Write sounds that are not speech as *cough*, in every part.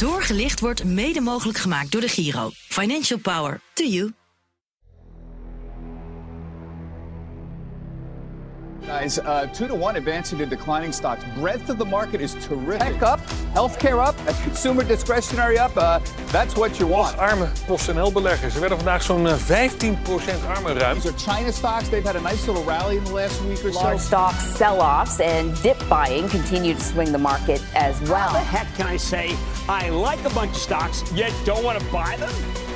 Doorgelicht wordt mede mogelijk gemaakt door de Giro. Financial Power. To you. Guys, uh, two to one advancing to declining stocks. Breadth of the market is terrific. Tech up, healthcare up, consumer discretionary up. Uh, that's what you want. Arme PostNL-beleggers. Ze werden vandaag zo'n eh, 15% armer ruim. These are China stocks. They've had a nice little rally in the last week or so. Large so. stock sell-offs and dip buying continue to swing the market as well. How the heck can I say I like a bunch of stocks yet don't want to buy them?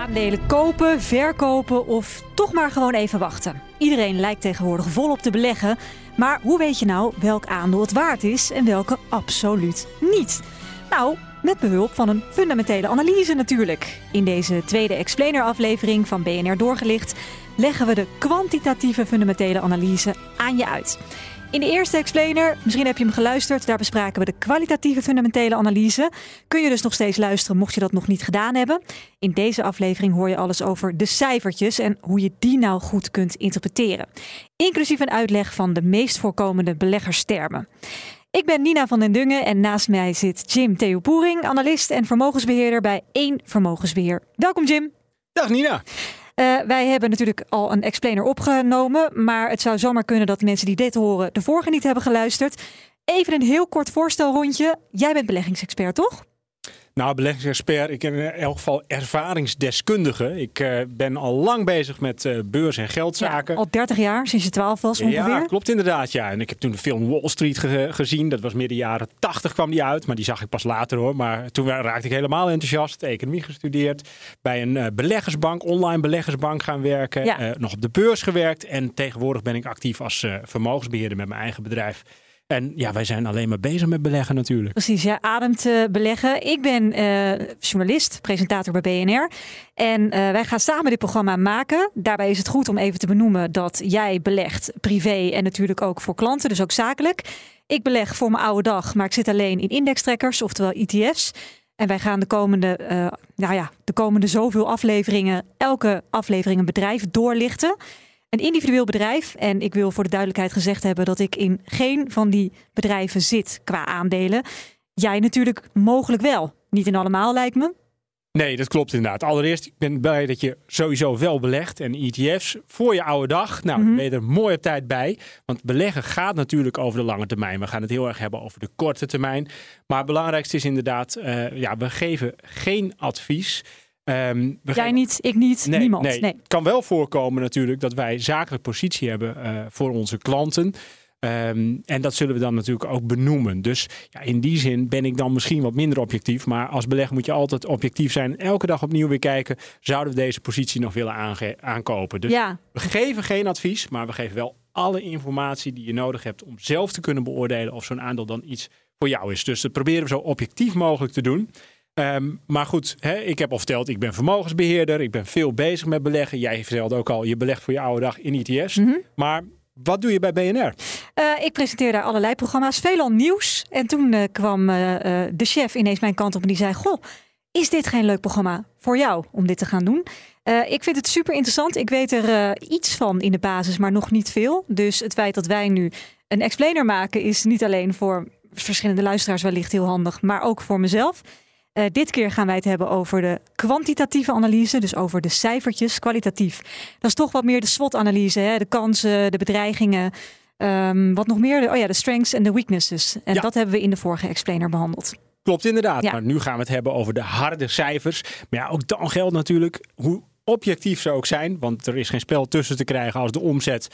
Aandelen kopen, verkopen of toch maar gewoon even wachten. Iedereen lijkt tegenwoordig volop te beleggen. Maar hoe weet je nou welk aandeel het waard is en welke absoluut niet? Nou, met behulp van een fundamentele analyse natuurlijk. In deze tweede explainer-aflevering van BNR Doorgelicht leggen we de kwantitatieve fundamentele analyse aan je uit. In de eerste explainer, misschien heb je hem geluisterd, daar bespraken we de kwalitatieve fundamentele analyse. Kun je dus nog steeds luisteren mocht je dat nog niet gedaan hebben. In deze aflevering hoor je alles over de cijfertjes en hoe je die nou goed kunt interpreteren. Inclusief een uitleg van de meest voorkomende beleggerstermen. Ik ben Nina van den Dungen en naast mij zit Jim Theopoering, analist en vermogensbeheerder bij één Vermogensbeheer. Welkom Jim. Dag Nina. Eh, wij hebben natuurlijk al een explainer opgenomen, maar het zou zomaar kunnen dat mensen die dit horen de vorige niet hebben geluisterd. Even een heel kort voorstelrondje. Jij bent beleggingsexpert, toch? Nou, beleggingsexpert, ik ben in elk geval ervaringsdeskundige. Ik eh, ben al lang bezig met eh, beurs- en geldzaken. al 30 jaar, sinds je 12 was ongeveer. Ja, klopt inderdaad. Ja. En ik heb toen de film Wall Street ge- gezien. Dat was midden jaren 80 kwam die uit. Maar die zag ik pas later hoor. Maar toen raakte ik helemaal enthousiast. Economie gestudeerd. Bij een eh, beleggersbank, online beleggersbank gaan werken. Ja. Nog op de beurs gewerkt. En tegenwoordig ben ik actief als eh, vermogensbeheerder met mijn eigen bedrijf. En ja, wij zijn alleen maar bezig met beleggen natuurlijk. Precies, jij ademt eh, beleggen. Ik ben eh, journalist, presentator bij BNR. En eh, wij gaan samen dit programma maken. Daarbij is het goed om even te benoemen dat jij belegt privé en natuurlijk ook voor klanten, dus ook zakelijk. Ik beleg voor mijn oude dag, maar ik zit alleen in indextrekkers, oftewel ETF's. En wij gaan de komende, nou ja, de komende zoveel afleveringen, elke aflevering een bedrijf doorlichten. Een individueel bedrijf. En ik wil voor de duidelijkheid gezegd hebben dat ik in geen van die bedrijven zit qua aandelen. Jij natuurlijk mogelijk wel. Niet in allemaal lijkt me. Nee, dat klopt inderdaad. Allereerst, ik ben blij dat je sowieso wel belegt. En ETF's voor je oude dag. Nou, dan ben je er mooi op tijd bij. Want beleggen gaat natuurlijk over de lange termijn. We gaan het heel erg hebben over de korte termijn. Maar het belangrijkste is inderdaad, eh, ja, we geven geen advies. Ehm, we Jij niet, ik niet, Nee, niemand. nee. Nee. Het kan wel voorkomen natuurlijk dat wij zakelijk positie hebben eh, voor onze klanten. Ehm, en dat zullen we dan natuurlijk ook benoemen. Dus ja, in die zin ben ik dan misschien wat minder objectief. Maar als belegger moet je altijd objectief zijn. Elke dag opnieuw weer kijken. Zouden we deze positie nog willen aankopen? Dus Ja, we geven geen advies. Maar we geven wel alle informatie die je nodig hebt. Om zelf te kunnen beoordelen of zo'n aandeel dan iets voor jou is. Dus dat proberen we zo objectief mogelijk te doen. Ehm, maar goed, hè, ik heb al verteld, ik ben vermogensbeheerder. Ik ben veel bezig met beleggen. Jij vertelde ook al, je belegt voor je oude dag in ETF's. Mhm. Maar wat doe je bij BNR? Eh, ik presenteer daar allerlei programma's, veelal nieuws. En toen eh, kwam eh, de chef ineens mijn kant op en die zei: Goh, is dit geen leuk programma voor jou om dit te gaan doen? Ik vind het super interessant. Ik weet er iets van in de basis, maar nog niet veel. Dus het feit dat wij nu een explainer maken, is niet alleen voor verschillende luisteraars wellicht heel handig, maar ook voor mezelf. Eh, dit keer gaan wij het hebben over de kwantitatieve analyse, dus over de cijfertjes, kwalitatief. Dat is toch wat meer de SWOT-analyse, hè? de kansen, de bedreigingen. Ehm, wat nog meer? Oh ja, de strengths en de weaknesses. En Ja. dat hebben we in de vorige explainer behandeld. Klopt inderdaad. Ja. Maar nu gaan we het hebben over de harde cijfers. Maar ja, ook dan geldt natuurlijk hoe objectief ze ook zijn. Want er is geen spel tussen te krijgen als de omzet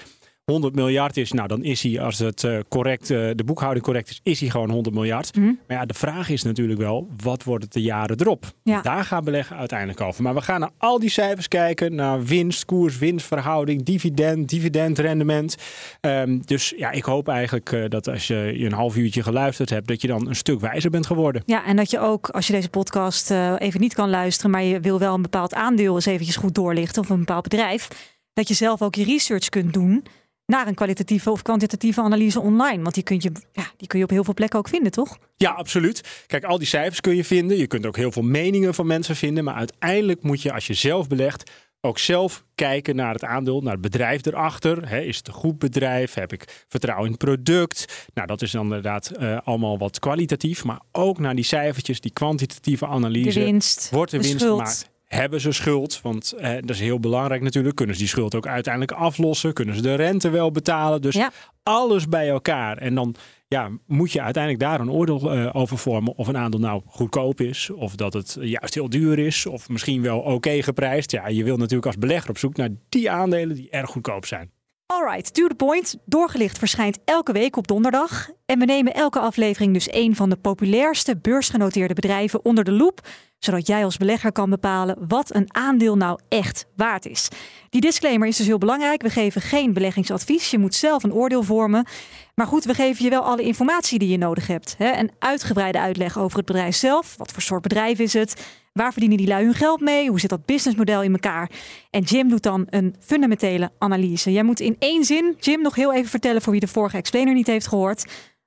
100 miljard is. Nou, dan is hij, als het eh, correct, eh, de boekhouding correct is, is hij gewoon 100 miljard. Mhm. Maar ja, de vraag is natuurlijk wel, wat wordt het de jaren erop? Ja. Daar gaan beleggen uiteindelijk over. Maar we gaan naar al die cijfers kijken. Naar winst, koers, winstverhouding, dividend, dividendrendement. Ehm, dus ja, ik hoop eigenlijk eh, dat als je je een half uurtje geluisterd hebt, dat je dan een stuk wijzer bent geworden. Ja, en dat je ook, als je deze podcast even niet kan luisteren, maar je wil wel een bepaald aandeel eens eventjes goed doorlichten of een bepaald bedrijf, dat je zelf ook je research kunt doen naar een kwalitatieve of kwantitatieve analyse online. Want die, kun je, ja, die kun je op heel veel plekken ook vinden, toch? Ja, absoluut. Kijk, al die cijfers kun je vinden. Je kunt ook heel veel meningen van mensen vinden. Maar uiteindelijk moet je, als je zelf belegt, ook zelf kijken naar het aandeel, naar het bedrijf erachter. Is het een goed bedrijf? Heb ik vertrouwen in het product? Nou, dat is dan inderdaad uh, allemaal wat kwalitatief. Maar ook naar die cijfertjes, die kwantitatieve analyse. De winst, Wordt de, de winst schuld. gemaakt? Hebben ze schuld? Want eh, dat is heel belangrijk natuurlijk. Kunnen ze die schuld ook uiteindelijk aflossen? Kunnen ze de rente wel betalen? Dus Ja. alles bij elkaar. En dan ja, moet je uiteindelijk daar een oordeel eh, over vormen. Of een aandeel nou goedkoop is. Of dat het juist heel duur is. Of misschien wel oké geprijsd. Ja, je wil natuurlijk als belegger op zoek naar die aandelen die erg goedkoop zijn. Alright, to the point. Doorgelicht verschijnt elke week op donderdag. En we nemen elke aflevering dus een van de populairste beursgenoteerde bedrijven onder de loep. Zodat jij als belegger kan bepalen wat een aandeel nou echt waard is. Die disclaimer is dus heel belangrijk. We geven geen beleggingsadvies. Je moet zelf een oordeel vormen. Maar goed, we geven je wel alle informatie die je nodig hebt. Een uitgebreide uitleg over het bedrijf zelf. Wat voor soort bedrijf is het? Waar verdienen die lui hun geld mee? Hoe zit dat businessmodel in elkaar? En Jim doet dan een fundamentele analyse. Jij moet in één zin, Jim, nog heel even vertellen voor wie de vorige explainer niet heeft gehoord.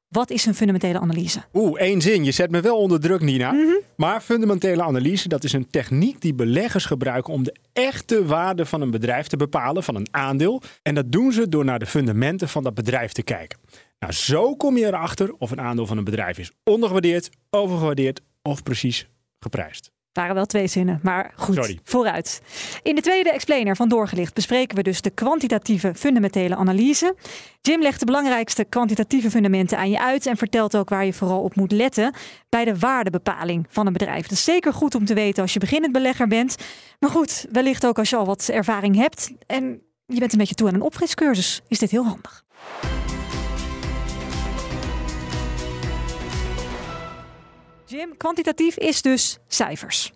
Wat is een fundamentele analyse? Oeh, één zin. Je zet me wel onder druk, Nina. Maar fundamentele analyse, dat is een techniek die beleggers gebruiken om de echte waarde van een bedrijf te bepalen, van een aandeel. En dat doen ze door naar de fundamenten van dat bedrijf te kijken. Nou, zo kom je erachter of een aandeel van een bedrijf is ondergewaardeerd, overgewaardeerd of precies geprijsd. Waren wel twee zinnen, maar goed, Sorry. vooruit. In de tweede explainer van Doorgelicht bespreken we dus de kwantitatieve fundamentele analyse. Jim legt de belangrijkste kwantitatieve fundamenten aan je uit en vertelt ook waar je vooral op moet letten bij de waardebepaling van een bedrijf. Dat is zeker goed om te weten als je beginnend belegger bent, maar goed, wellicht ook als je al wat ervaring hebt en je bent een beetje toe aan een opfriscursus, is dit heel handig. Jim, kwantitatief is dus cijfers.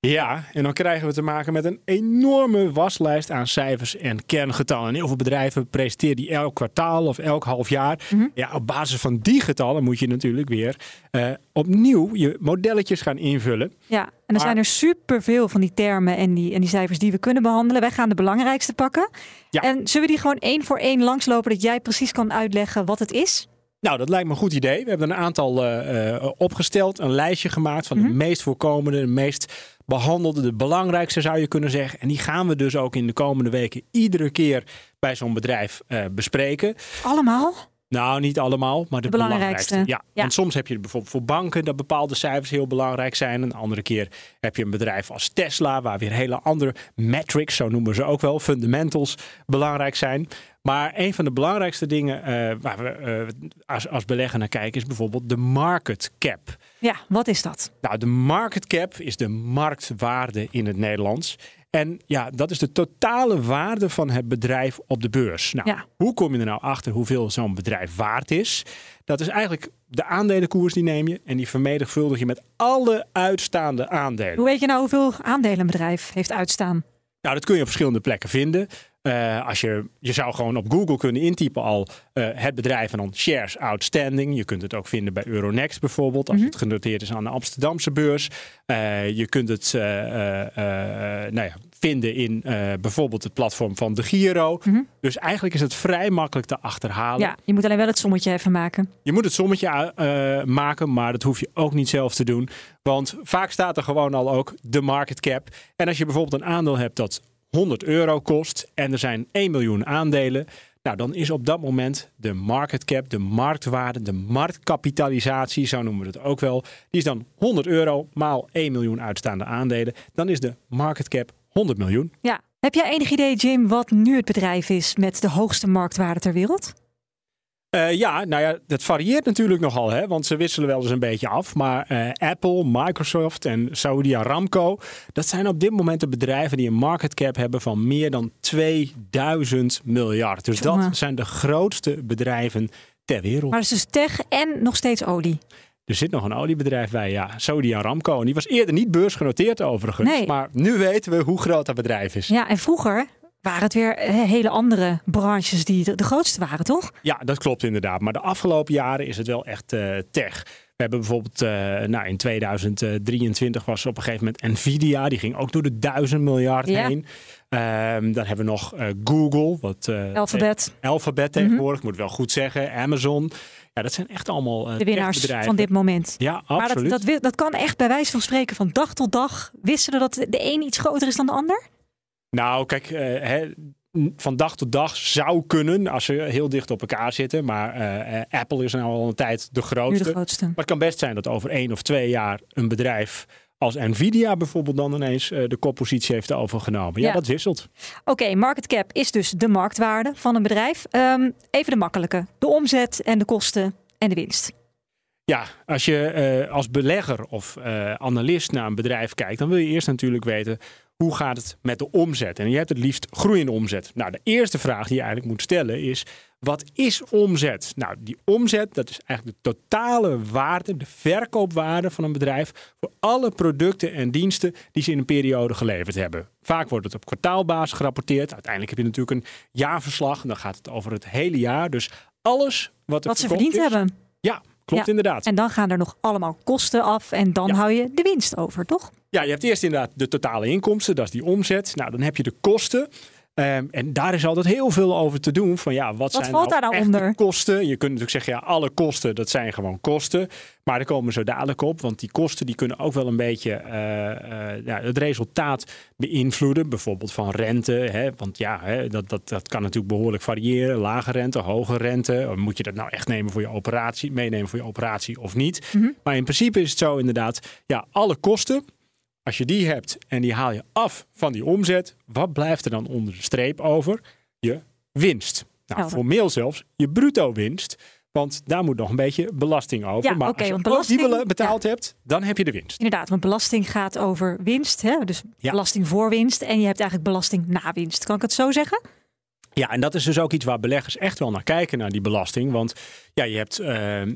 Ja, en dan krijgen we te maken met een enorme waslijst aan cijfers en kerngetallen. En heel veel bedrijven presenteren die elk kwartaal of elk half jaar. Ja, op basis van die getallen moet je natuurlijk weer eh, opnieuw je modelletjes gaan invullen. Ja, en er Maar- zijn er superveel van die termen en die, en die cijfers die we kunnen behandelen. Wij gaan de belangrijkste pakken. Ja. En zullen we die gewoon één voor één langslopen, dat jij precies kan uitleggen wat het is? Nou, dat lijkt me een goed idee. We hebben een aantal eh, eh, opgesteld, een lijstje gemaakt van de meest voorkomende, de meest behandelde, de belangrijkste zou je kunnen zeggen. En die gaan we dus ook in de komende weken iedere keer bij zo'n bedrijf eh, bespreken. Allemaal? Nou, niet allemaal, maar de, De belangrijkste. belangrijkste. Ja. Ja. Want soms heb je bijvoorbeeld voor banken dat bepaalde cijfers heel belangrijk zijn. Een andere keer heb je een bedrijf als Tesla, waar weer hele andere metrics, zo noemen ze ook wel, fundamentals, belangrijk zijn. Maar een van de belangrijkste dingen eh, waar we eh, als, als belegger naar kijken is bijvoorbeeld de market cap. Ja, wat is dat? Nou, de market cap is de marktwaarde in het Nederlands. En ja, dat is de totale waarde van het bedrijf op de beurs. Nou, Ja. hoe kom je er nou achter hoeveel zo'n bedrijf waard is? Dat is eigenlijk de aandelenkoers die neem je en die vermenigvuldig je met alle uitstaande aandelen. Hoe weet je nou hoeveel aandelen een bedrijf heeft uitstaan? Nou, dat kun je op verschillende plekken vinden. Eh, als je, je zou gewoon op Google kunnen intypen al eh, het bedrijf en dan shares outstanding. Je kunt het ook vinden bij Euronext bijvoorbeeld, als het genoteerd is aan de Amsterdamse beurs. Eh, je kunt het nou ja, vinden in bijvoorbeeld het platform van de Giro. Dus eigenlijk is het vrij makkelijk te achterhalen. Ja, je moet alleen wel het sommetje even maken. Je moet het sommetje maken, maar dat hoef je ook niet zelf te doen. Want vaak staat er gewoon al ook de market cap. En als je bijvoorbeeld een aandeel hebt dat 100 euro kost en er zijn 1 miljoen aandelen. Nou, dan is op dat moment de market cap, de marktwaarde, de marktkapitalisatie, zo noemen we het ook wel. Die is dan 100 euro maal 1 miljoen uitstaande aandelen. Dan is de market cap 100 miljoen. Ja. Heb jij enig idee, Jim, wat nu het bedrijf is met de hoogste marktwaarde ter wereld? Eh, ja, nou ja, dat varieert natuurlijk nogal, hè, want ze wisselen wel eens een beetje af. Maar eh, Apple, Microsoft en Saudi Aramco, dat zijn op dit moment de bedrijven die een market cap hebben van meer dan 2000 miljard. Dus dat zijn de grootste bedrijven ter wereld. Maar het is dus tech en nog steeds olie. Er zit nog een oliebedrijf bij, ja, Saudi Aramco. En die was eerder niet beursgenoteerd overigens. Nee. Maar nu weten we hoe groot dat bedrijf is. Ja, en vroeger waren het weer hele andere branches die de, grootste waren, toch? Ja, dat klopt inderdaad. Maar de afgelopen jaren is het wel echt eh, tech. We hebben bijvoorbeeld, eh, nou in 2023 was er op een gegeven moment Nvidia. Die ging ook door de duizend miljard Ja. heen. Ehm, dan hebben we nog eh, Google. Wat, eh, Alphabet, Mhm. Alphabet tegenwoordig, moet ik wel goed zeggen. Amazon. Ja, dat zijn echt allemaal eh de winnaars van dit moment. Ja, Maar dat, absoluut. dat, dat kan echt bij wijze van spreken van dag tot dag wisselen dat de een iets groter is dan de ander? Nou, kijk, uh, hè, van dag tot dag zou kunnen als ze heel dicht op elkaar zitten. Maar uh, Apple is nou al een tijd de grootste. de grootste. Maar het kan best zijn dat over één of twee jaar een bedrijf als Nvidia bijvoorbeeld dan ineens uh, de koppositie heeft overgenomen. Ja, ja. dat wisselt. Oké, okay, market cap is dus de marktwaarde van een bedrijf. Um, even de makkelijke. De omzet en de kosten en de winst. Ja, als je uh, als belegger of uh, analist naar een bedrijf kijkt, dan wil je eerst natuurlijk weten hoe gaat het met de omzet. En je hebt het liefst groeiende omzet. Nou, de eerste vraag die je eigenlijk moet stellen is: wat is omzet? Nou, die omzet, dat is eigenlijk de totale waarde, de verkoopwaarde van een bedrijf voor alle producten en diensten die ze in een periode geleverd hebben. Vaak wordt het op kwartaalbasis gerapporteerd. Uiteindelijk heb je natuurlijk een jaarverslag en dan gaat het over het hele jaar. Dus alles wat, wat ze verdiend is, hebben. Ja, klopt ja. inderdaad. En dan gaan er nog allemaal kosten af en dan ja. hou je de winst over, toch? Ja, je hebt eerst inderdaad de totale inkomsten, dat is die omzet. Nou, dan heb je de kosten. Um, en daar is altijd heel veel over te doen. Van ja, wat, wat zijn valt nou daar nou onder? kosten? Je kunt natuurlijk zeggen, ja, alle kosten, dat zijn gewoon kosten. Maar daar komen we zo dadelijk op. Want die kosten die kunnen ook wel een beetje uh, uh, ja, het resultaat beïnvloeden. Bijvoorbeeld van rente. Hè? Want ja, hè, dat, dat, dat kan natuurlijk behoorlijk variëren. Lage rente, hoge rente. Moet je dat nou echt nemen voor je operatie, meenemen voor je operatie of niet? Mhm. Mm -hmm. Maar in principe is het zo inderdaad, ja, alle kosten als je die hebt en die haal je af van die omzet, wat blijft er dan onder de streep over? Je winst. Nou, Helder. formeel zelfs je bruto winst. Want daar moet nog een beetje belasting over. Ja, maar als je belasting- die betaald hebt, dan heb je de winst. Inderdaad, want belasting gaat over winst. Hè? Dus Ja. belasting voor winst. En je hebt eigenlijk belasting na winst. Kan ik het zo zeggen? Ja, en dat is dus ook iets waar beleggers echt wel naar kijken, naar die belasting. Want ja, je hebt eh, eh,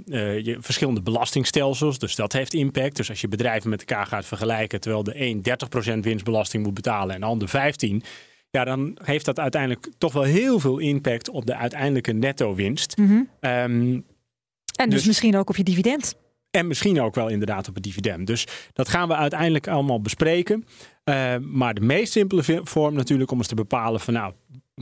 je verschillende belastingstelsels, dus dat heeft impact. Dus als je bedrijven met elkaar gaat vergelijken, terwijl de een 30% winstbelasting moet betalen en de ander 15%, ja, dan heeft dat uiteindelijk toch wel heel veel impact op de uiteindelijke netto winst. Mhm. Ehm, En dus, Dus- misschien ook op je dividend. En misschien ook wel inderdaad op het dividend. Dus dat gaan we uiteindelijk allemaal bespreken. Uh, maar de meest simpele vorm natuurlijk om eens te bepalen van nou,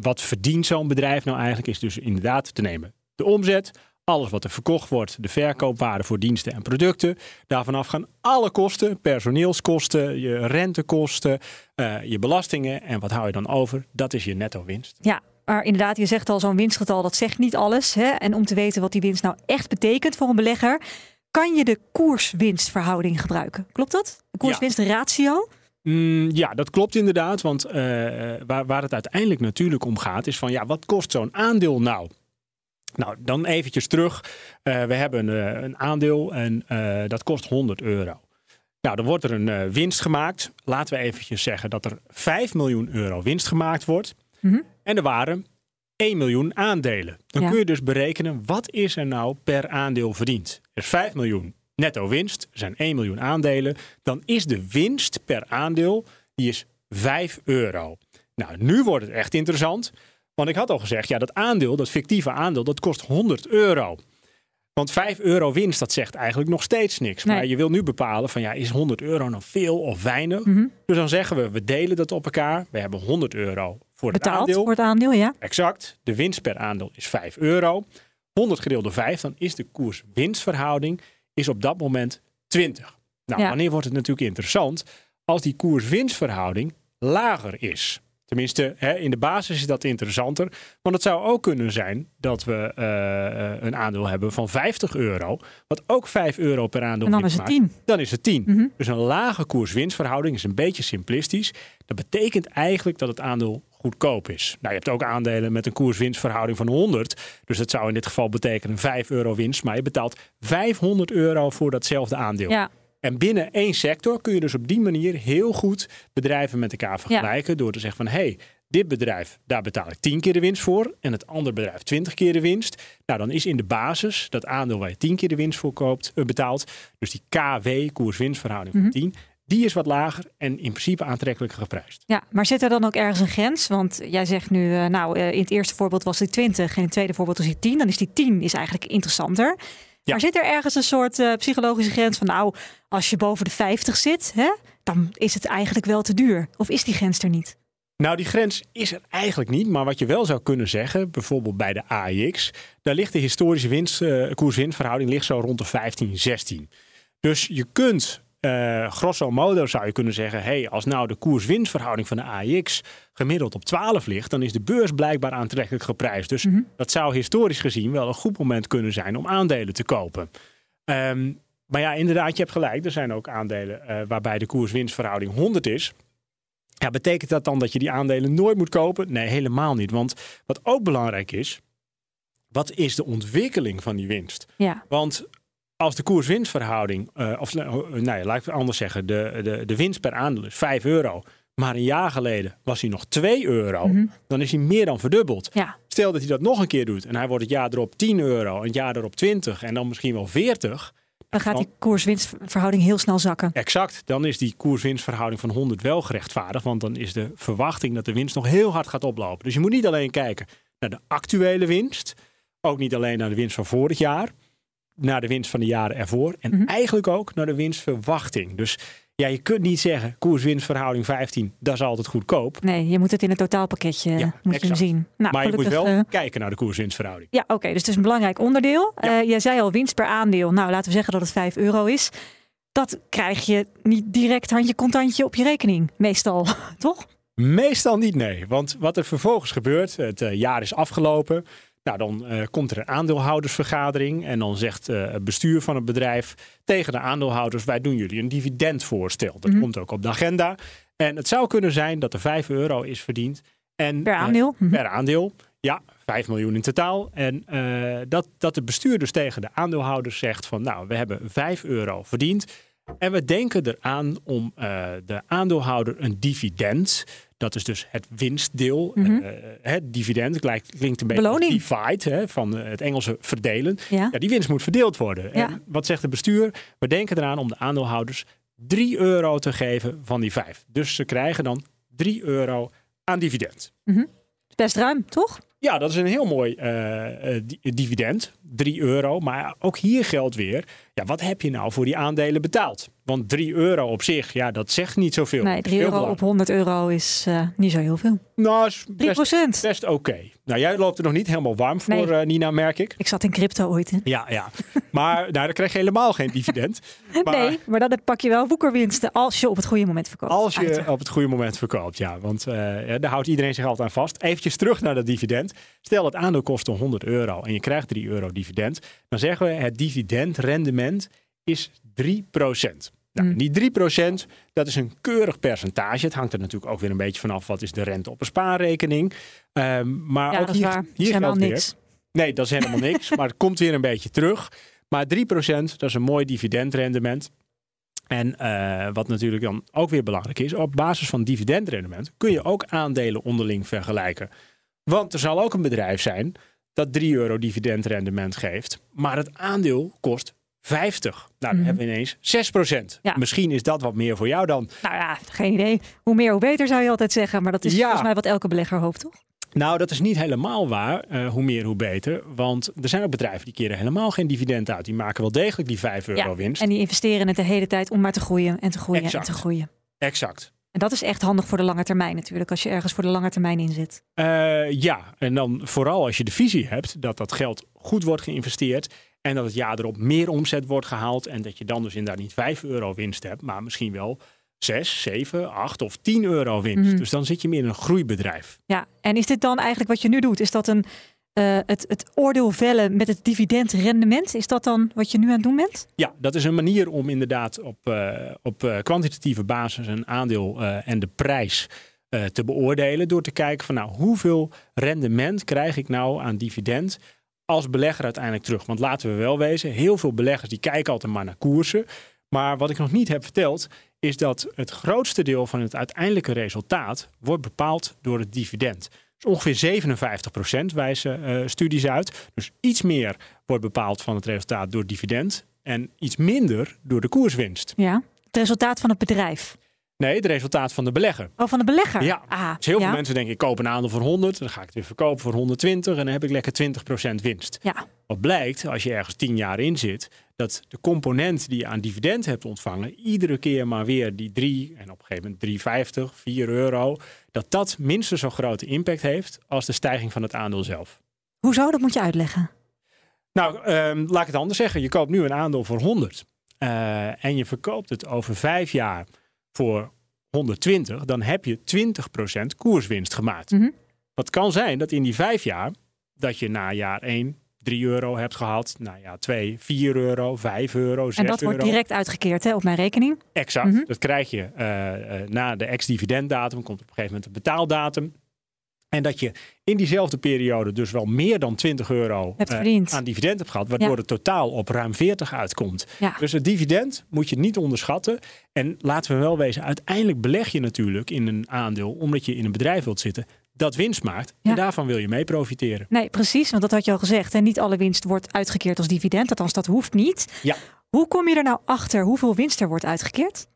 wat verdient zo'n bedrijf nou eigenlijk, is dus inderdaad te nemen de omzet, alles wat er verkocht wordt, de verkoopwaarde voor diensten en producten. Daarvan af gaan alle kosten, personeelskosten, je rentekosten, eh, je belastingen. En wat hou je dan over? Dat is je netto winst. Ja, maar inderdaad, je zegt al zo'n winstgetal, dat zegt niet alles. Hè? En om te weten wat die winst nou echt betekent voor een belegger, kan je de koers-winstverhouding gebruiken. Klopt dat? De koers-winstratio? Mm, ja, dat klopt inderdaad. Want eh, waar, waar het uiteindelijk natuurlijk om gaat, is van ja, wat kost zo'n aandeel nou? Nou, dan eventjes terug. Eh, we hebben eh, een aandeel en dat kost 100 euro. Nou, dan wordt er een winst gemaakt. Laten we eventjes zeggen dat er 5 miljoen euro winst gemaakt wordt. Mhm. En er waren 1 miljoen aandelen. Dan Ja. kun je dus berekenen wat is er nou per aandeel verdiend. Er is 5 miljoen netto winst, zijn 1 miljoen aandelen. Dan is de winst per aandeel die is 5 euro. Nou, nu wordt het echt interessant. Want ik had al gezegd, ja, dat aandeel, dat fictieve aandeel, dat kost 100 euro. Want 5 euro winst, dat zegt eigenlijk nog steeds niks. Nee. Maar je wil nu bepalen van ja, is 100 euro nou veel of weinig? Mhm. Dus dan zeggen we, we delen dat op elkaar. We hebben 100 euro voor het Betaald aandeel. voor het aandeel, ja. Exact. De winst per aandeel is 5 euro. 100 gedeeld door 5, dan is de koers-winstverhouding is op dat moment 20. Nou, Ja. wanneer wordt het natuurlijk interessant? Als die koers-winstverhouding lager is. Tenminste, hè, in de basis is dat interessanter. Want het zou ook kunnen zijn dat we eh, eh, een aandeel hebben van 50 euro. Wat ook 5 euro per aandeel En dan is het maakt. 10. Dan is het 10. Mhm. Dus een lage koers-winstverhouding is een beetje simplistisch. Dat betekent eigenlijk dat het aandeel goedkoop is. Nou, je hebt ook aandelen met een koers-winstverhouding van 100. Dus dat zou in dit geval betekenen 5 euro winst. Maar je betaalt 500 euro voor datzelfde aandeel. Ja, En binnen één sector kun je dus op die manier heel goed bedrijven met elkaar vergelijken. Door te zeggen van hé, hey, dit bedrijf, daar betaal ik 10 keer de winst voor. En het andere bedrijf 20 keer de winst. Nou, dan is in de basis dat aandeel waar je 10 keer de winst voor koopt, eh, betaalt. Dus die KW, koers-winstverhouding van 10. Die is wat lager en in principe aantrekkelijker geprijsd. ja, maar zit er dan ook ergens een grens? Want jij zegt nu, eh, nou, eh, in het eerste voorbeeld was die 20 en in het tweede voorbeeld was die 10. Dan is die 10 is eigenlijk interessanter. Ja. Maar zit er ergens een soort eh, psychologische grens van, nou, als je boven de 50 zit, hè, dan is het eigenlijk wel te duur? Of is die grens er niet? Nou, die grens is er eigenlijk niet. Maar wat je wel zou kunnen zeggen, bijvoorbeeld bij de AIX, daar ligt de historische winst, koers-winstverhouding ligt zo rond de 15, 16. Dus je kunt eh, grosso modo zou je kunnen zeggen: hey, als nou de koers-winstverhouding van de AIX gemiddeld op 12 ligt, dan is de beurs blijkbaar aantrekkelijk geprijsd. Dus dat zou historisch gezien wel een goed moment kunnen zijn om aandelen te kopen. Ehm, maar ja, inderdaad, je hebt gelijk. Er zijn ook aandelen eh, waarbij de koers-winstverhouding 100 is. Ja, betekent dat dan dat je die aandelen nooit moet kopen? Nee, helemaal niet. Want wat ook belangrijk is, wat is de ontwikkeling van die winst? Ja. Want als de koers-winstverhouding, eh, of eh, nou ja, laat ik het anders zeggen, de, de, de winst per aandeel is 5 euro. Maar een jaar geleden was hij nog 2 euro. Dan is hij meer dan verdubbeld. Ja. Stel dat hij dat nog een keer doet en hij wordt het jaar erop 10 euro, een jaar erop 20 en dan misschien wel 40. Dan gaat die koers-winstverhouding heel snel zakken. Exact, dan is die koers-winstverhouding van 100 wel gerechtvaardigd. Want dan is de verwachting dat de winst nog heel hard gaat oplopen. Dus je moet niet alleen kijken naar de actuele winst. Ook niet alleen naar de winst van vorig jaar. Naar de winst van de jaren ervoor. En eigenlijk ook naar de winstverwachting. Dus ja, je kunt niet zeggen koers-winstverhouding 15, dat is altijd goedkoop. Nee, je moet het in het totaalpakketje Ja, moet je hem exact. zien. Nou, maar je moet wel eh, kijken naar de koers-winstverhouding. Ja, oké. dus het is een belangrijk onderdeel. Ja. Eh, jij zei al winst per aandeel. Nou, laten we zeggen dat het 5 euro is. Dat krijg je niet direct handje contantje op je rekening. Meestal, *laughs* toch? Meestal niet, nee. Want wat er vervolgens gebeurt, het eh, jaar is afgelopen. Nou, dan eh, komt er een aandeelhoudersvergadering. En dan zegt eh, het bestuur van het bedrijf tegen de aandeelhouders: wij doen jullie een dividendvoorstel. Dat Mhm. komt ook op de agenda. En het zou kunnen zijn dat er 5 euro is verdiend. En, Per eh, aandeel? Mhm. per aandeel. Ja, 5 miljoen in totaal. En dat, dat de bestuur dus tegen de aandeelhouders zegt van nou, we hebben 5 euro verdiend. En we denken eraan om de aandeelhouder een dividend. Dat is dus het winstdeel. Mhm. eh, het dividend klinkt een beetje Beloning. divide, hè, van eh, het Engelse verdelen. Ja. Ja, die winst moet verdeeld worden. Ja. En wat zegt het bestuur? We denken eraan om de aandeelhouders 3 euro te geven van die 5. Dus ze krijgen dan 3 euro aan dividend. Best ruim, toch? Ja, dat is een heel mooi eh, eh, di- dividend. 3 euro. Maar ook hier geldt weer. Ja, wat heb je nou voor die aandelen betaald? Want 3 euro op zich, ja, dat zegt niet zoveel. Nee, Dat is 3 veel euro op belangrijk. 100 euro is eh, niet zo heel veel. Nou, is 3 best, procent. best oké. Nou, jij loopt er nog niet helemaal warm voor, Nee. eh, Nina, merk ik. Ik zat in crypto ooit. Hè? Ja, ja. Maar nou, dan krijg je helemaal geen dividend. *laughs* Maar nee, maar dan pak je wel woekerwinsten als je op het goede moment verkoopt. Als je Uiteraard. op het goede moment verkoopt, ja. Want eh, daar houdt iedereen zich altijd aan vast. Eventjes terug naar dat dividend. Stel het aandeel kostte 100 euro en je krijgt 3 euro dividend. Dan zeggen we het dividendrendement is 3 Nou, Hmm. Die 3% dat is een keurig percentage. Het hangt er natuurlijk ook weer een beetje vanaf wat is de rente op een spaarrekening. Ehm, maar Ja, ook hier, waar. Hier helemaal geldt weer. niks. Nee, dat is helemaal niks. *laughs* maar het komt weer een beetje terug. Maar 3% dat is een mooi dividendrendement. En eh, wat natuurlijk dan ook weer belangrijk is, op basis van dividendrendement kun je ook aandelen onderling vergelijken. Want er zal ook een bedrijf zijn dat 3 euro dividendrendement geeft, maar het aandeel kost 50. Nou, dan hebben we ineens 6 Ja. Misschien is dat wat meer voor jou dan. Nou ja, geen idee. Hoe meer, hoe beter zou je altijd zeggen. Maar dat is Ja. volgens mij wat elke belegger hoopt, toch? Nou, dat is niet helemaal waar. eh, hoe meer, hoe beter. Want er zijn ook bedrijven die keren helemaal geen dividend uit. Die maken wel degelijk die 5 euro winst. En die investeren het de hele tijd om maar te groeien en te groeien Exact. en te groeien. Exact. En dat is echt handig voor de lange termijn natuurlijk, als je ergens voor de lange termijn in zit. Eh, ja, en dan vooral als je de visie hebt dat dat geld goed wordt geïnvesteerd en dat het jaar erop meer omzet wordt gehaald en dat je dan dus inderdaad niet 5 euro winst hebt, maar misschien wel 6, 7, 8 of 10 euro winst. Mhm. Dus dan zit je meer in een groeibedrijf. Ja, en is dit dan eigenlijk wat je nu doet? Is dat een, eh, het, het oordeel vellen met het dividendrendement? Is dat dan wat je nu aan het doen bent? Ja, dat is een manier om inderdaad op, eh, op eh, kwantitatieve basis een aandeel en de prijs te beoordelen. Door te kijken van nou, hoeveel rendement krijg ik nou aan dividend als belegger uiteindelijk terug. Want laten we wel wezen, heel veel beleggers die kijken altijd maar naar koersen. Maar wat ik nog niet heb verteld, is dat het grootste deel van het uiteindelijke resultaat wordt bepaald door het dividend. Dus ongeveer 57% wijzen eh, studies uit. Dus iets meer wordt bepaald van het resultaat door dividend. En iets minder door de koerswinst. Ja. Het resultaat van het bedrijf. Nee, het resultaat van de belegger. Oh, van de belegger? Ja, Ah, dus heel ja. veel mensen denken, ik koop een aandeel voor 100, dan ga ik het weer verkopen voor 120 en dan heb ik lekker 20% winst. Ja. Wat blijkt, als je ergens 10 jaar in zit, dat de component die je aan dividend hebt ontvangen, iedere keer maar weer die 3 en op een gegeven moment 3,50, 4 euro, dat dat minstens zo'n grote impact heeft als de stijging van het aandeel zelf. Hoezo? Dat moet je uitleggen. Nou, ehm, laat ik het anders zeggen. Je koopt nu een aandeel voor 100. eh, en je verkoopt het over vijf jaar voor 120, dan heb je 20% koerswinst gemaakt. Mhm. Wat kan zijn dat in die vijf jaar, dat je na jaar 1 3 euro hebt gehad, na jaar 2 4 euro, 5 euro, 6 En dat euro. wordt direct uitgekeerd hè, op mijn rekening. Exact. Mhm. Dat krijg je eh, na de ex-dividenddatum, komt op een gegeven moment een betaaldatum. En dat je in diezelfde periode dus wel meer dan 20 euro eh, aan dividend hebt gehad, waardoor Ja. het totaal op ruim 40 uitkomt. Ja. Dus het dividend moet je niet onderschatten. En laten we wel wezen, uiteindelijk beleg je natuurlijk in een aandeel omdat je in een bedrijf wilt zitten dat winst maakt. Ja. En daarvan wil je mee profiteren. Nee, precies, want dat had je al gezegd. En niet alle winst wordt uitgekeerd als dividend. Althans, dat hoeft niet. Ja. Hoe kom je er nou achter hoeveel winst er wordt uitgekeerd?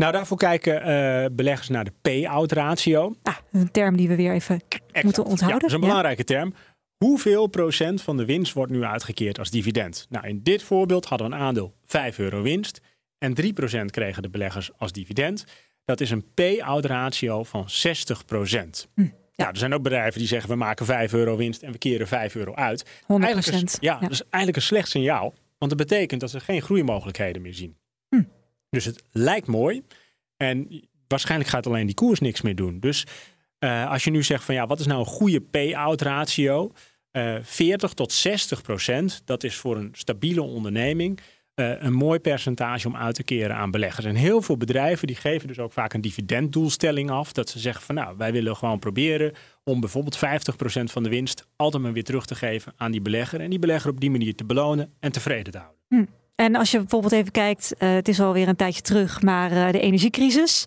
Nou, daarvoor kijken eh, beleggers naar de payout ratio. Ah, een term die we weer even Exact. moeten Ja, onthouden. dat is een Ja. belangrijke term. Hoeveel procent van de winst wordt nu uitgekeerd als dividend? Nou, in dit voorbeeld hadden we een aandeel 5 euro winst en 3% kregen de beleggers als dividend. Dat is een payout ratio van 60%. Hm, Ja, er zijn ook bedrijven die zeggen we maken 5 euro winst en we keren 5 euro uit. 100%. Eigenlijk is, ja, Ja. dat is eigenlijk een slecht signaal. Want dat betekent dat ze geen groeimogelijkheden meer zien. Hm. Dus het lijkt mooi. En waarschijnlijk gaat alleen die koers niks meer doen. Dus eh, als je nu zegt van ja, wat is nou een goede payout ratio? Eh 40 tot 60 procent, dat is voor een stabiele onderneming eh, een mooi percentage om uit te keren aan beleggers. En heel veel bedrijven die geven dus ook vaak een dividenddoelstelling af. Dat ze zeggen van nou, wij willen gewoon proberen om bijvoorbeeld 50 procent van de winst altijd maar weer terug te geven aan die belegger. En die belegger op die manier te belonen en tevreden te houden. En als je bijvoorbeeld even kijkt, eh, het is alweer een tijdje terug, maar eh, de energiecrisis.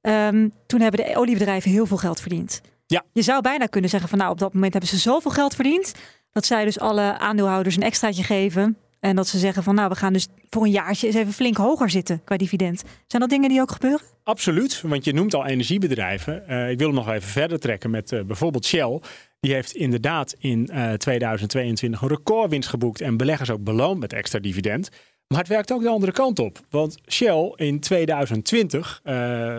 Ehm, toen hebben de oliebedrijven heel veel geld verdiend. Ja. Je zou bijna kunnen zeggen van nou, op dat moment hebben ze zoveel geld verdiend. Dat zij dus alle aandeelhouders een extraatje geven. En dat ze zeggen van nou, we gaan dus voor een jaartje eens even flink hoger zitten qua dividend. Zijn dat dingen die ook gebeuren? Absoluut, want je noemt al energiebedrijven. Eh, ik wil hem nog even verder trekken met bijvoorbeeld Shell. Die heeft inderdaad in eh, 2022 een recordwinst geboekt en beleggers ook beloond met extra dividend. Maar het werkt ook de andere kant op. Want Shell in 2020, eh,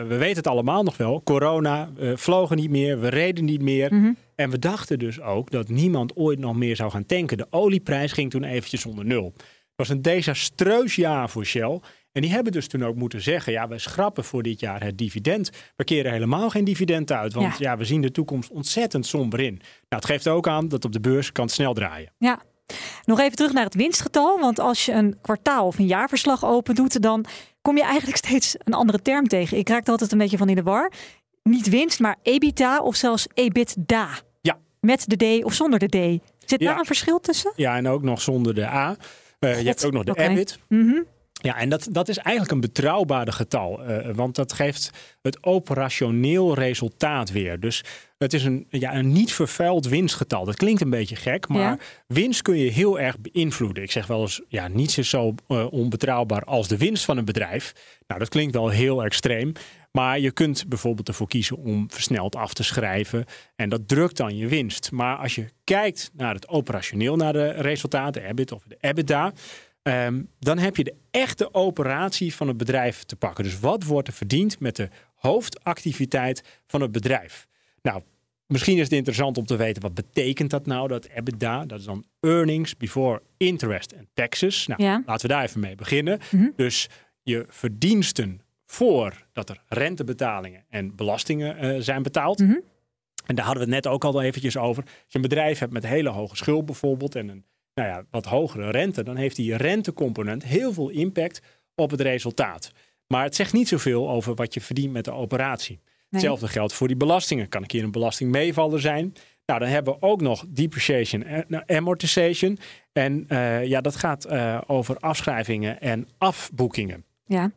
we weten het allemaal nog wel, corona, we vlogen niet meer, we reden niet meer. En we dachten dus ook dat niemand ooit nog meer zou gaan tanken. De olieprijs ging toen eventjes onder nul. Het was een desastreus jaar voor Shell. En die hebben dus toen ook moeten zeggen: ja, wij schrappen voor dit jaar het dividend. We keren helemaal geen dividend uit, want Ja. ja, we zien de toekomst ontzettend somber in. Nou, het geeft ook aan dat op de beurs kan het snel draaien. Ja. Nog even terug naar het winstgetal. Want als je een kwartaal of een jaarverslag open doet, dan kom je eigenlijk *laughs* steeds een andere term tegen. Ik raak er altijd een beetje van in de war. Niet winst, maar EBITDA of zelfs EBITDA. Ja. Met de D of zonder de D. Zit Ja. daar een verschil tussen? Ja, en ook nog zonder de A. Eh, je hebt ook nog de oké. EBIT. Mhm. Ja, en dat, dat is eigenlijk een betrouwbaarder getal. eh, want dat geeft het operationeel resultaat weer. Dus het is een, ja, een niet vervuild winstgetal. Dat klinkt een beetje gek, maar Ja. winst kun je heel erg beïnvloeden. Ik zeg wel eens, ja, niets is zo eh, onbetrouwbaar als de winst van een bedrijf. Nou, dat klinkt wel heel extreem. Maar je kunt bijvoorbeeld ervoor kiezen om versneld af te schrijven. En dat drukt dan je winst. Maar als je kijkt naar het operationeel, naar de resultaten, EBIT of de EBITDA. Ehm, dan heb je de echte operatie van het bedrijf te pakken. Dus wat wordt er verdiend met de hoofdactiviteit van het bedrijf? Nou, misschien is het interessant om te weten wat betekent dat nou, dat EBITDA. Dat is dan earnings before interest and taxes. Nou, Ja. laten we daar even mee beginnen. Mhm. Dus je verdiensten voordat er rentebetalingen en belastingen eh, zijn betaald. Mhm. En daar hadden we het net ook al eventjes over. Als je een bedrijf hebt met hele hoge schuld bijvoorbeeld en een nou ja, wat hogere rente, dan heeft die rentecomponent heel veel impact op het resultaat. Maar het zegt niet zoveel over wat je verdient met de operatie. Hetzelfde geldt voor die belastingen. Kan een keer een belastingmeevaller zijn. Nou, dan hebben we ook nog depreciation en nou, amortization. En eh, ja, dat gaat eh, over afschrijvingen en afboekingen. Ja.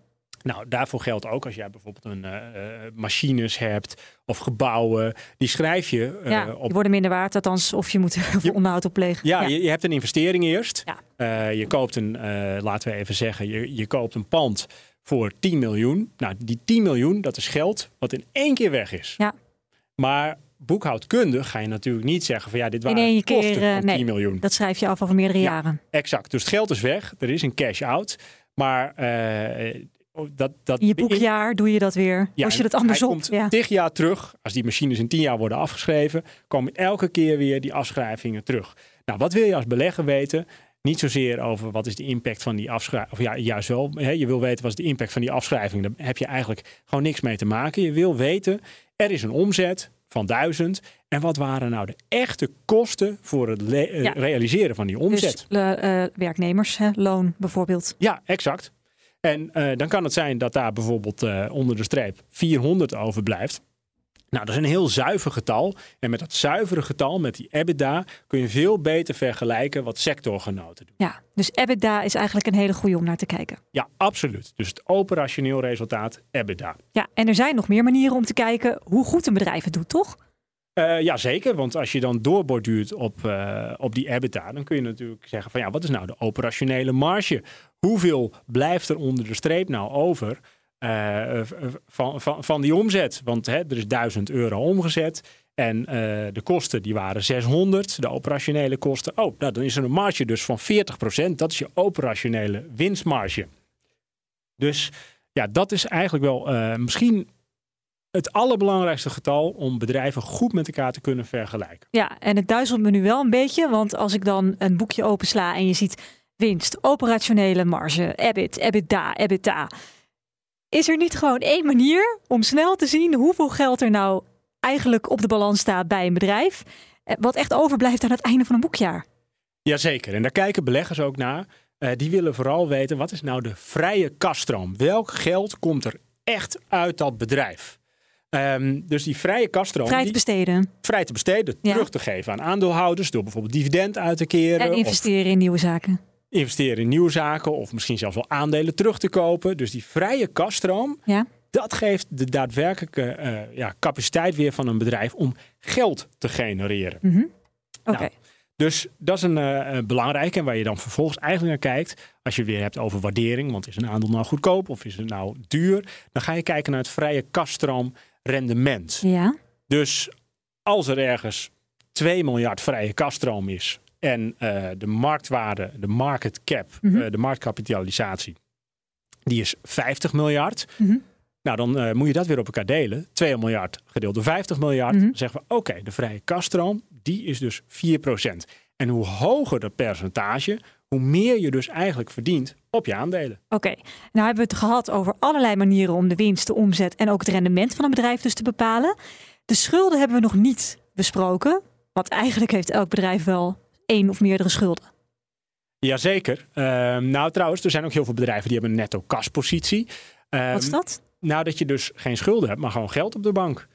Nou, daarvoor geldt ook als jij bijvoorbeeld een eh, eh, machines hebt of gebouwen, die schrijf je eh, ja, op worden minder waard, althans, of je moet *laughs* heel veel onderhoud op plegen. ja, Je, je hebt een investering eerst. Ja. Je koopt een, laten we even zeggen, je, je koopt een pand voor 10 miljoen. Nou, die 10 miljoen, dat is geld wat in één keer weg is. Ja. Maar boekhoudkundig ga je natuurlijk niet zeggen van ja, dit waren kosten keer, van 10 nee, miljoen. dat schrijf je af over meerdere Ja. jaren. Exact. Dus het geld is weg. Er is een cash out. Maar dat, dat In je boekjaar doe je dat weer. ja, als je dat andersom. Hij komt Ja. tig jaar terug. Als die machines in tien jaar worden afgeschreven, komen elke keer weer die afschrijvingen terug. Nou, wat wil je als belegger weten? Niet zozeer over wat is de impact van die afschrijving. Of ja, juist wel. Hè, je wil weten wat is de impact van die afschrijving. Daar heb je eigenlijk gewoon niks mee te maken. Je wil weten, er is een omzet van 1000. En wat waren nou de echte kosten voor het eh, Ja. realiseren van die omzet? Dus eh, eh, werknemers, hè, loon bijvoorbeeld. Ja, exact. En eh, dan kan het zijn dat daar bijvoorbeeld eh, onder de streep 400 overblijft. Nou, dat is een heel zuiver getal. En met dat zuivere getal, met die EBITDA, kun je veel beter vergelijken wat sectorgenoten doen. Ja, dus EBITDA is eigenlijk een hele goede om naar te kijken. Ja, absoluut. Dus het operationeel resultaat EBITDA. Ja, en er zijn nog meer manieren om te kijken hoe goed een bedrijf het doet, toch? Eh ja, zeker. Want als je dan doorborduurt op, eh, op die EBITDA, dan kun je natuurlijk zeggen van ja, wat is nou de operationele marge? Hoeveel blijft er onder de streep nou over eh, van, van, van die omzet? Want hè, er is 1000 euro omgezet en de kosten die waren 600, de operationele kosten. Oh, nou, dan is er een marge dus van 40%. Dat is je operationele winstmarge. Dus ja, dat is eigenlijk wel misschien het allerbelangrijkste getal om bedrijven goed met elkaar te kunnen vergelijken. Ja, en het duizelt me nu wel een beetje, want als ik dan een boekje opensla en je ziet winst, operationele marge, EBIT, EBITDA, EBITDA. Is er niet gewoon één manier om snel te zien hoeveel geld er nou eigenlijk op de balans staat bij een bedrijf, eh, wat echt overblijft aan het einde van een boekjaar? Jazeker, en daar kijken beleggers ook naar. Eh, die willen vooral weten, wat is nou de vrije kaststroom? Welk geld komt er echt uit dat bedrijf? Ehm, dus die vrije kaststroom, Vrij te die besteden vrij te besteden, Ja. terug te geven aan aandeelhouders... door bijvoorbeeld dividend uit te keren... en of investeren in nieuwe zaken. investeren in nieuwe zaken... of misschien zelfs wel aandelen terug te kopen. Dus die vrije kaststroom, Ja, dat geeft de daadwerkelijke eh, ja, capaciteit weer van een bedrijf... om geld te genereren. oké. Nou, Dus dat is een eh, belangrijke en waar je dan vervolgens eigenlijk naar kijkt. Als je weer hebt over waardering, want is een aandeel nou goedkoop of is het nou duur? Dan ga je kijken naar het vrije kaststroom rendement. Ja, Dus als er ergens 2 miljard vrije kaststroom is en eh, de marktwaarde, de market cap, eh, de marktkapitalisatie, die is 50 miljard. Nou, dan eh, moet je dat weer op elkaar delen. 2 miljard gedeeld door 50 miljard. Dan zeggen we, oké, de vrije kaststroom, die is dus 4%. En hoe hoger dat percentage, hoe meer je dus eigenlijk verdient op je aandelen. Oké, nou hebben we het gehad over allerlei manieren om de winst, de omzet en ook het rendement van een bedrijf dus te bepalen. De schulden hebben we nog niet besproken, want eigenlijk heeft elk bedrijf wel één of meerdere schulden. Jazeker. Ehm nou, trouwens, er zijn ook heel veel bedrijven die hebben een netto kaspositie. Ehm, Wat is dat? Nou, dat je dus geen schulden hebt, maar gewoon geld op de bank.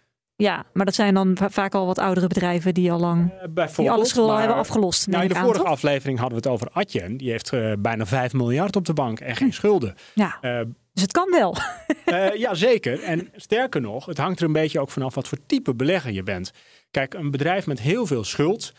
Ja, maar dat zijn dan va- vaak al wat oudere bedrijven die al lang bijvoorbeeld, die alle schulden hebben afgelost. Nou, in de aan, vorige aflevering hadden we het over Adyen. Die heeft eh, bijna 5 miljard op de bank en geen schulden. Ja, Eh dus het kan wel. *laughs* Ja, zeker. En sterker nog, het hangt er een beetje ook vanaf wat voor type belegger je bent. Kijk, een bedrijf met heel veel schuld,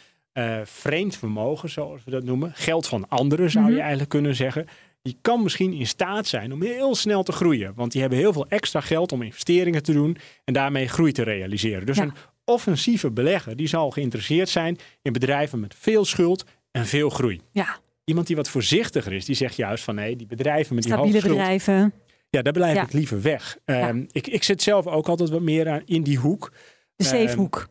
vreemd vermogen, zoals we dat noemen, geld van anderen zou je eigenlijk kunnen zeggen. Die kan misschien in staat zijn om heel snel te groeien. Want die hebben heel veel extra geld om investeringen te doen en daarmee groei te realiseren. Dus Ja. een offensieve belegger die zal geïnteresseerd zijn in bedrijven met veel schuld en veel groei. Ja, Iemand die wat voorzichtiger is, die zegt juist van nee, die bedrijven met die hoge stabiele schuld, bedrijven. ja, daar blijf Ja. ik liever weg. Ehm, ik, ik zit zelf ook altijd wat meer aan, in die hoek. De Ehm, zeefhoek.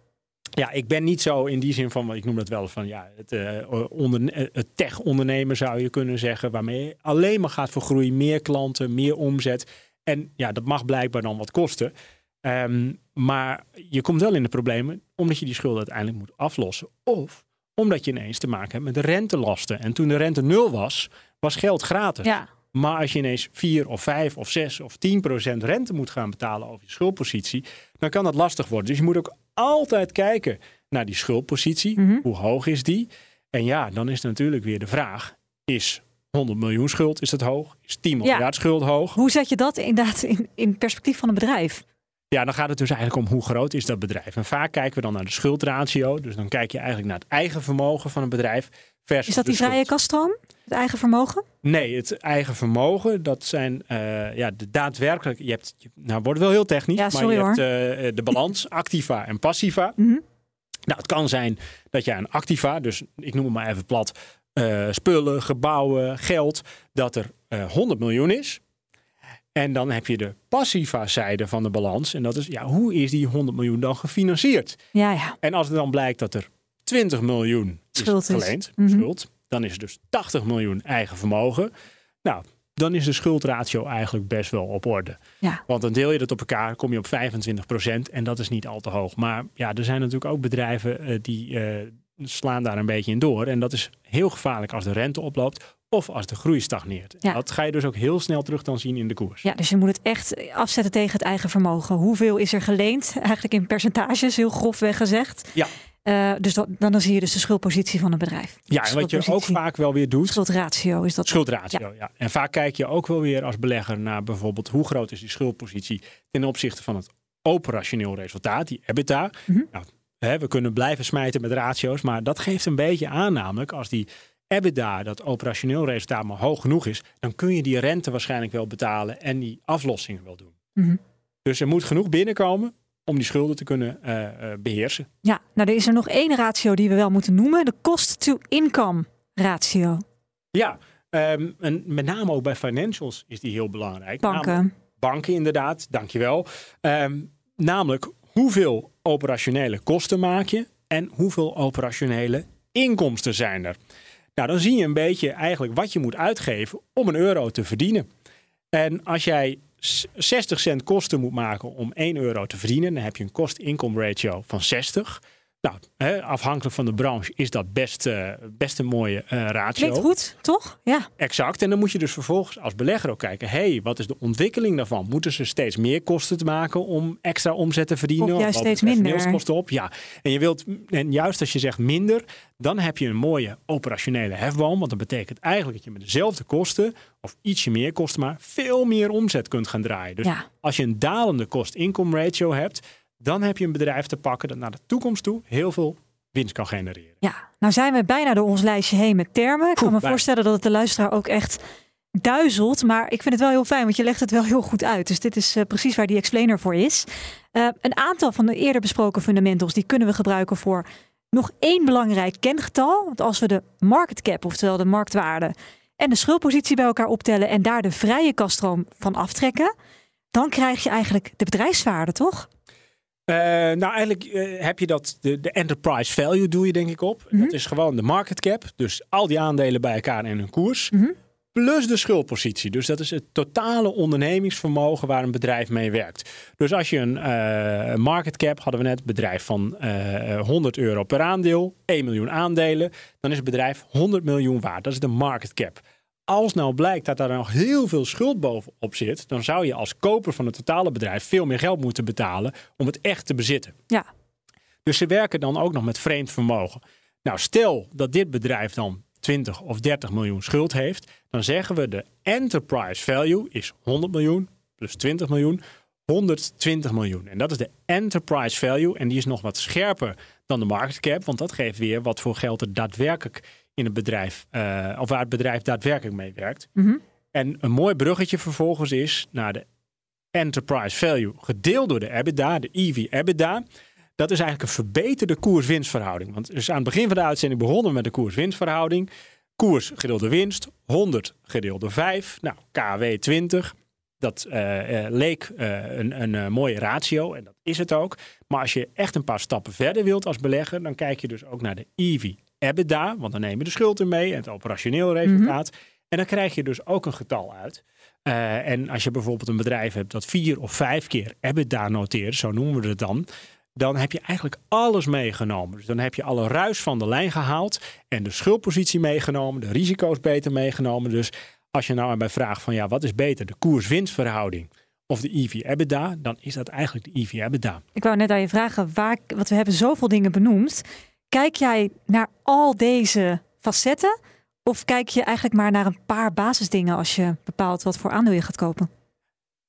Ja, ik ben niet zo in die zin van, ik noem dat wel van ja, het, eh, onderne- eh, het tech-ondernemer zou je kunnen zeggen, waarmee je alleen maar gaat voor groei, meer klanten, meer omzet. En ja, dat mag blijkbaar dan wat kosten. Ehm, maar je komt wel in de problemen omdat je die schulden uiteindelijk moet aflossen. Of omdat je ineens te maken hebt met de rentelasten. En toen de rente nul was, was geld gratis. Ja, Maar als je ineens 4 of 5 of 6 of 10 procent rente moet gaan betalen over je schuldpositie, dan kan dat lastig worden. Dus je moet ook altijd kijken naar die schuldpositie. Mhm. Hoe hoog is die? En ja, dan is natuurlijk weer de vraag: is 100 miljoen schuld, is dat hoog? Is 10 Ja. miljard schuld hoog? hoe zet je dat inderdaad in, in perspectief van een bedrijf? Ja, dan gaat het dus eigenlijk om hoe groot is dat bedrijf. En vaak kijken we dan naar de schuldratio. Dus dan kijk je eigenlijk naar het eigen vermogen van een bedrijf. Versus Is dat die vrije kaststroom? Het eigen vermogen? Nee, het eigen vermogen, dat zijn eh, ja, de daadwerkelijk. Je hebt, nou wordt wel heel technisch, Ja, maar sorry je hoor. hebt eh, de balans, *laughs* activa en passiva. Mhm. Nou, het kan zijn dat je een activa, dus ik noem het maar even plat, eh, spullen, gebouwen, geld, dat er eh 100 miljoen is. En dan heb je de passiva zijde van de balans. En dat is, ja, hoe is die 100 miljoen dan gefinancierd? Ja, ja. En als het dan blijkt dat er 20 miljoen Schuld is is. geleend, Mhm. schuld, dan is het dus 80 miljoen eigen vermogen. Nou, dan is de schuldratio eigenlijk best wel op orde. Ja. Want dan deel je dat op elkaar, kom je op 25 procent en dat is niet al te hoog. Maar ja, er zijn natuurlijk ook bedrijven eh, die eh, slaan daar een beetje in door. En dat is heel gevaarlijk als de rente oploopt of als de groei stagneert. Ja. Dat ga je dus ook heel snel terug dan zien in de koers. Ja, dus je moet het echt afzetten tegen het eigen vermogen. Hoeveel is er geleend? *laughs* Eigenlijk in percentages, heel grofweg gezegd. Ja. Eh, dus dat, dan, dan zie je dus de schuldpositie van een bedrijf. Ja, en wat je ook vaak wel weer doet, Schuldratio is dat. Schuldratio, ja. En vaak kijk je ook wel weer als belegger naar bijvoorbeeld hoe groot is die schuldpositie ten opzichte van het operationeel resultaat, die EBITDA. Mhm. nou, hè, we kunnen blijven smijten met ratio's, maar dat geeft een beetje aan namelijk als die EBITDA, dat operationeel resultaat, maar hoog genoeg is, dan kun je die rente waarschijnlijk wel betalen en die aflossingen wel doen. Mhm. Dus er moet genoeg binnenkomen om die schulden te kunnen eh, eh, beheersen. Ja, nou er is er nog één ratio die we wel moeten noemen. De cost-to-income ratio. Ja, ehm, en met name ook bij financials is die heel belangrijk. Namelijk- Banken. banken inderdaad, dankjewel. Ehm namelijk hoeveel operationele kosten maak je en hoeveel operationele inkomsten zijn er. Nou, dan zie je een beetje eigenlijk wat je moet uitgeven om een euro te verdienen. En als jij s- 60 cent kosten moet maken om 1 euro te verdienen, dan heb je een kost-income ratio van 60. Nou, hè, afhankelijk van de branche is dat best, eh, best een mooie eh, ratio. Klinkt goed, toch? Ja. Exact. En dan moet je dus vervolgens als belegger ook kijken. hey, wat is de ontwikkeling daarvan? Moeten ze steeds meer kosten te maken om extra omzet te verdienen? Of juist lopen steeds minder. op? Ja. En, je wilt, en juist als je zegt minder, dan heb je een mooie operationele hefboom. Want dat betekent eigenlijk dat je met dezelfde kosten, of ietsje meer kosten, maar veel meer omzet kunt gaan draaien. Dus Ja. als je een dalende cost-income ratio hebt, dan heb je een bedrijf te pakken dat naar de toekomst toe heel veel winst kan genereren. Ja, nou zijn we bijna door ons lijstje heen met termen. Ik kan me voorstellen dat het de luisteraar ook echt duizelt. Maar ik vind het wel heel fijn, want je legt het wel heel goed uit. Dus dit is eh, precies waar die explainer voor is. Eh, een aantal van de eerder besproken fundamentals... die kunnen we gebruiken voor nog één belangrijk kengetal. Want als we de market cap, oftewel de marktwaarde... en de schuldpositie bij elkaar optellen... en daar de vrije kaststroom van aftrekken... dan krijg je eigenlijk de bedrijfswaarde, toch? Eh, nou, eigenlijk eh, heb je dat, de, de enterprise value doe je denk ik op. Dat is gewoon de market cap. Dus al die aandelen bij elkaar en hun koers. Plus de schuldpositie. Dus dat is het totale ondernemingsvermogen waar een bedrijf mee werkt. Dus als je een eh, market cap, hadden we net, bedrijf van eh 100 euro per aandeel, 1 miljoen aandelen, dan is het bedrijf 100 miljoen waard. Dat is de market cap. Als nou blijkt dat daar nog heel veel schuld bovenop zit, dan zou je als koper van het totale bedrijf veel meer geld moeten betalen om het echt te bezitten. Ja, Dus ze werken dan ook nog met vreemd vermogen. Nou, stel dat dit bedrijf dan 20 of 30 miljoen schuld heeft, dan zeggen we de enterprise value is 100 miljoen plus 20 miljoen, 120 miljoen. En dat is de enterprise value en die is nog wat scherper dan de market cap, want dat geeft weer wat voor geld er daadwerkelijk in het bedrijf, eh, of waar het bedrijf daadwerkelijk mee werkt. En een mooi bruggetje vervolgens is naar de enterprise value gedeeld door de EBITDA, de EV-EBITDA. Dat is eigenlijk een verbeterde koers-winstverhouding. Want dus aan het begin van de uitzending begonnen we met de koers-winstverhouding. Koers gedeeld door winst, 100 gedeeld door 5. Nou, KW 20. Dat eh, eh, leek eh, een, een mooie ratio en dat is het ook. Maar als je echt een paar stappen verder wilt als belegger, dan kijk je dus ook naar de EV-EBITDA. Want dan neem je de schuld er mee en het operationeel resultaat. En dan krijg je dus ook een getal uit. En als je bijvoorbeeld een bedrijf hebt dat vier of vijf keer EBITDA noteert, zo noemen we het dan, dan heb je eigenlijk alles meegenomen. Dus dan heb je alle ruis van de lijn gehaald en de schuldpositie meegenomen, de risico's beter meegenomen. Dus als je nou aan mij vraagt van ja, wat is beter, de koers-winstverhouding of de EV-EBITDA, dan is dat eigenlijk de EV-EBITDA. Ik wou net aan je vragen, waar, want we hebben zoveel dingen benoemd. Kijk jij naar al deze facetten? Of kijk je eigenlijk maar naar een paar basisdingen als je bepaalt wat voor aandeel je gaat kopen?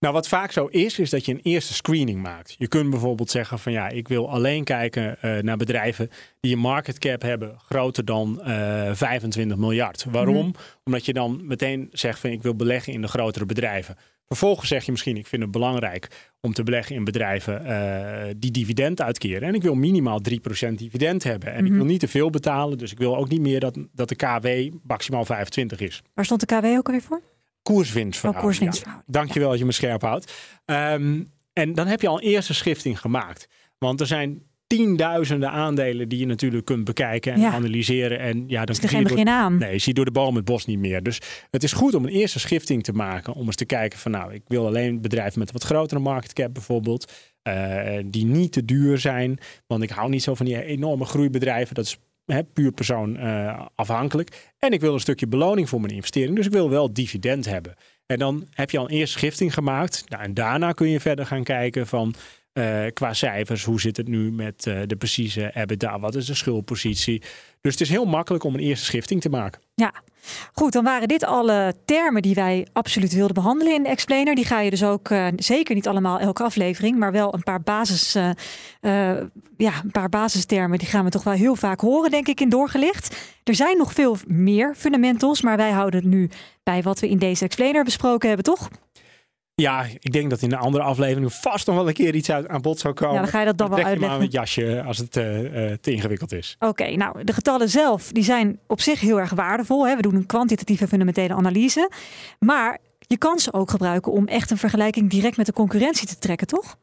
Nou, wat vaak zo is, is dat je een eerste screening maakt. Je kunt bijvoorbeeld zeggen van ja, ik wil alleen kijken eh, naar bedrijven die een market cap hebben groter dan eh 25 miljard. Waarom? Omdat je dan meteen zegt van ik wil beleggen in de grotere bedrijven. Vervolgens zeg je misschien, ik vind het belangrijk om te beleggen in bedrijven eh, die dividend uitkeren. En ik wil minimaal 3% dividend hebben. En ik wil niet te veel betalen, dus ik wil ook niet meer dat, dat de KW maximaal 25 is. Waar stond de KW ook alweer voor? Koerswinstverhouding. Oh, koerswinstverhouding. Ja. Dankjewel dat je me scherp houdt. Ehm, en dan heb je al een eerste schifting gemaakt. Want er zijn tienduizenden aandelen die je natuurlijk kunt bekijken en Ja. analyseren. En ja, dan zie je geen aan. Nee, je ziet door de boom het bos niet meer. Dus het is goed om een eerste schifting te maken. Om eens te kijken van nou, ik wil alleen bedrijven met een wat grotere market cap bijvoorbeeld. eh, die niet te duur zijn. Want ik hou niet zo van die enorme groeibedrijven. Dat is puur persoon eh, afhankelijk. En ik wil een stukje beloning voor mijn investering. Dus ik wil wel dividend hebben. En dan heb je al een eerste schifting gemaakt. Nou, en daarna kun je verder gaan kijken van eh, qua cijfers. Hoe zit het nu met eh, de precieze EBITDA? Wat is de schuldpositie? Dus het is heel makkelijk om een eerste schifting te maken. Ja, goed. Dan waren dit alle termen die wij absoluut wilden behandelen in de Explainer. Die ga je dus ook eh, zeker niet allemaal elke aflevering, maar wel een paar basis, eh, eh, ja, een paar basistermen. Die gaan we toch wel heel vaak horen, denk ik, in doorgelicht. Er zijn nog veel meer fundamentals, maar wij houden het nu bij wat we in deze Explainer besproken hebben, toch? Ja, ik denk dat in een andere aflevering vast nog wel een keer iets uit, aan bod zou komen. Ja, dan ga je dat dan wel je maar uitleggen. het jasje als het eh, eh, te ingewikkeld is. Oké, nou, de getallen zelf die zijn op zich heel erg waardevol. Hè? We doen een kwantitatieve fundamentele analyse. Maar je kan ze ook gebruiken om echt een vergelijking direct met de concurrentie te trekken, toch?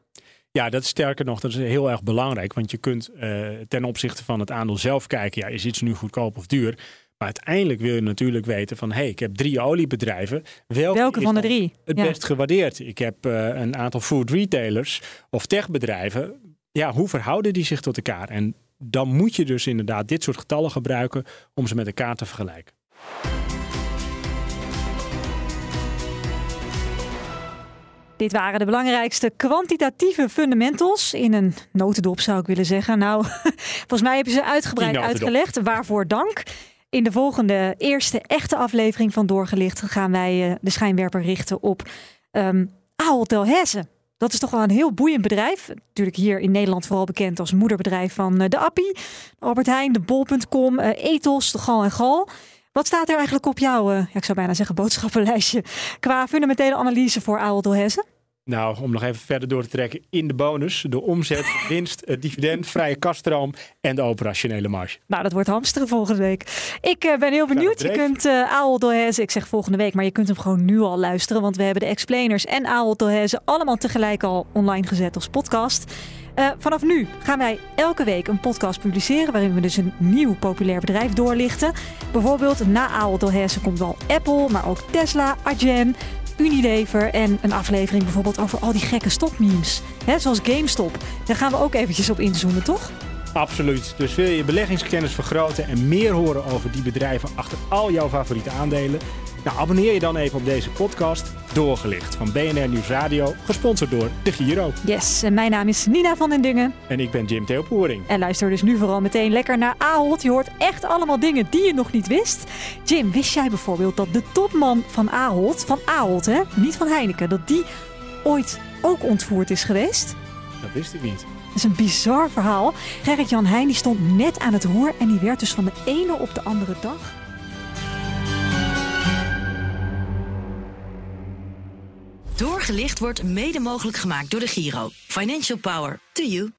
Ja, dat is sterker nog, dat is heel erg belangrijk. Want je kunt eh, ten opzichte van het aandeel zelf kijken, ja, is iets nu goedkoop of duur? Maar uiteindelijk wil je natuurlijk weten van, hé, hey, ik heb drie oliebedrijven. Welke, Welke van de drie? Het Ja. best gewaardeerd. Ik heb eh, een aantal food retailers of techbedrijven. Ja, hoe verhouden die zich tot elkaar? En dan moet je dus inderdaad dit soort getallen gebruiken om ze met elkaar te vergelijken. Dit waren de belangrijkste kwantitatieve fundamentals in een notendop zou ik willen zeggen. Nou, *laughs* volgens mij hebben ze uitgebreid uitgelegd. Waarvoor dank. In de volgende eerste echte aflevering van Doorgelicht gaan wij eh, de schijnwerper richten op ehm Ahold Delhaize. Dat is toch wel een heel boeiend bedrijf. Natuurlijk hier in Nederland vooral bekend als moederbedrijf van eh, de Appie, Albert Heijn, de Bol.com, eh, Ethos, de Gal en Gal. Wat staat er eigenlijk op jouw, ja, ik zou bijna zeggen boodschappenlijstje, qua fundamentele analyse voor Ahold Delhaize? Nou, om nog even verder door te trekken. In de bonus, de omzet, *laughs* winst, het dividend, vrije kaststroom en de operationele marge. Nou, dat wordt hamsteren volgende week. Ik eh, ben heel benieuwd. Je kunt Ahold Delhaize, ik zeg volgende week, maar je kunt hem gewoon nu al luisteren. Want we hebben de explainers en Ahold Delhaize allemaal tegelijk al online gezet als podcast. Eh, vanaf nu gaan wij elke week een podcast publiceren waarin we dus een nieuw populair bedrijf doorlichten. Bijvoorbeeld na Ahold Delhaize komt wel Apple, maar ook Tesla, Adyen, Unilever en een aflevering bijvoorbeeld over al die gekke stopmemes. Hè, zoals GameStop. Daar gaan we ook eventjes op inzoomen, toch? Absoluut. Dus wil je je beleggingskennis vergroten en meer horen over die bedrijven achter al jouw favoriete aandelen? Nou, abonneer je dan even op deze podcast Doorgelicht van BNR Nieuwsradio, gesponsord door de Giro. Yes, en mijn naam is Nina van den Dungen. En ik ben Jim Theopoering. En luister dus nu vooral meteen lekker naar Ahold. Je hoort echt allemaal dingen die je nog niet wist. Jim, wist jij bijvoorbeeld dat de topman van Ahold, van Ahold hè, niet van Heineken, dat die ooit ook ontvoerd is geweest? Dat wist ik niet. Dat is een bizar verhaal. Gerrit-Jan Heijn die stond net aan het roer en die werd dus van de ene op de andere dag Doorgelicht wordt mede mogelijk gemaakt door de Giro. Financial Power to you.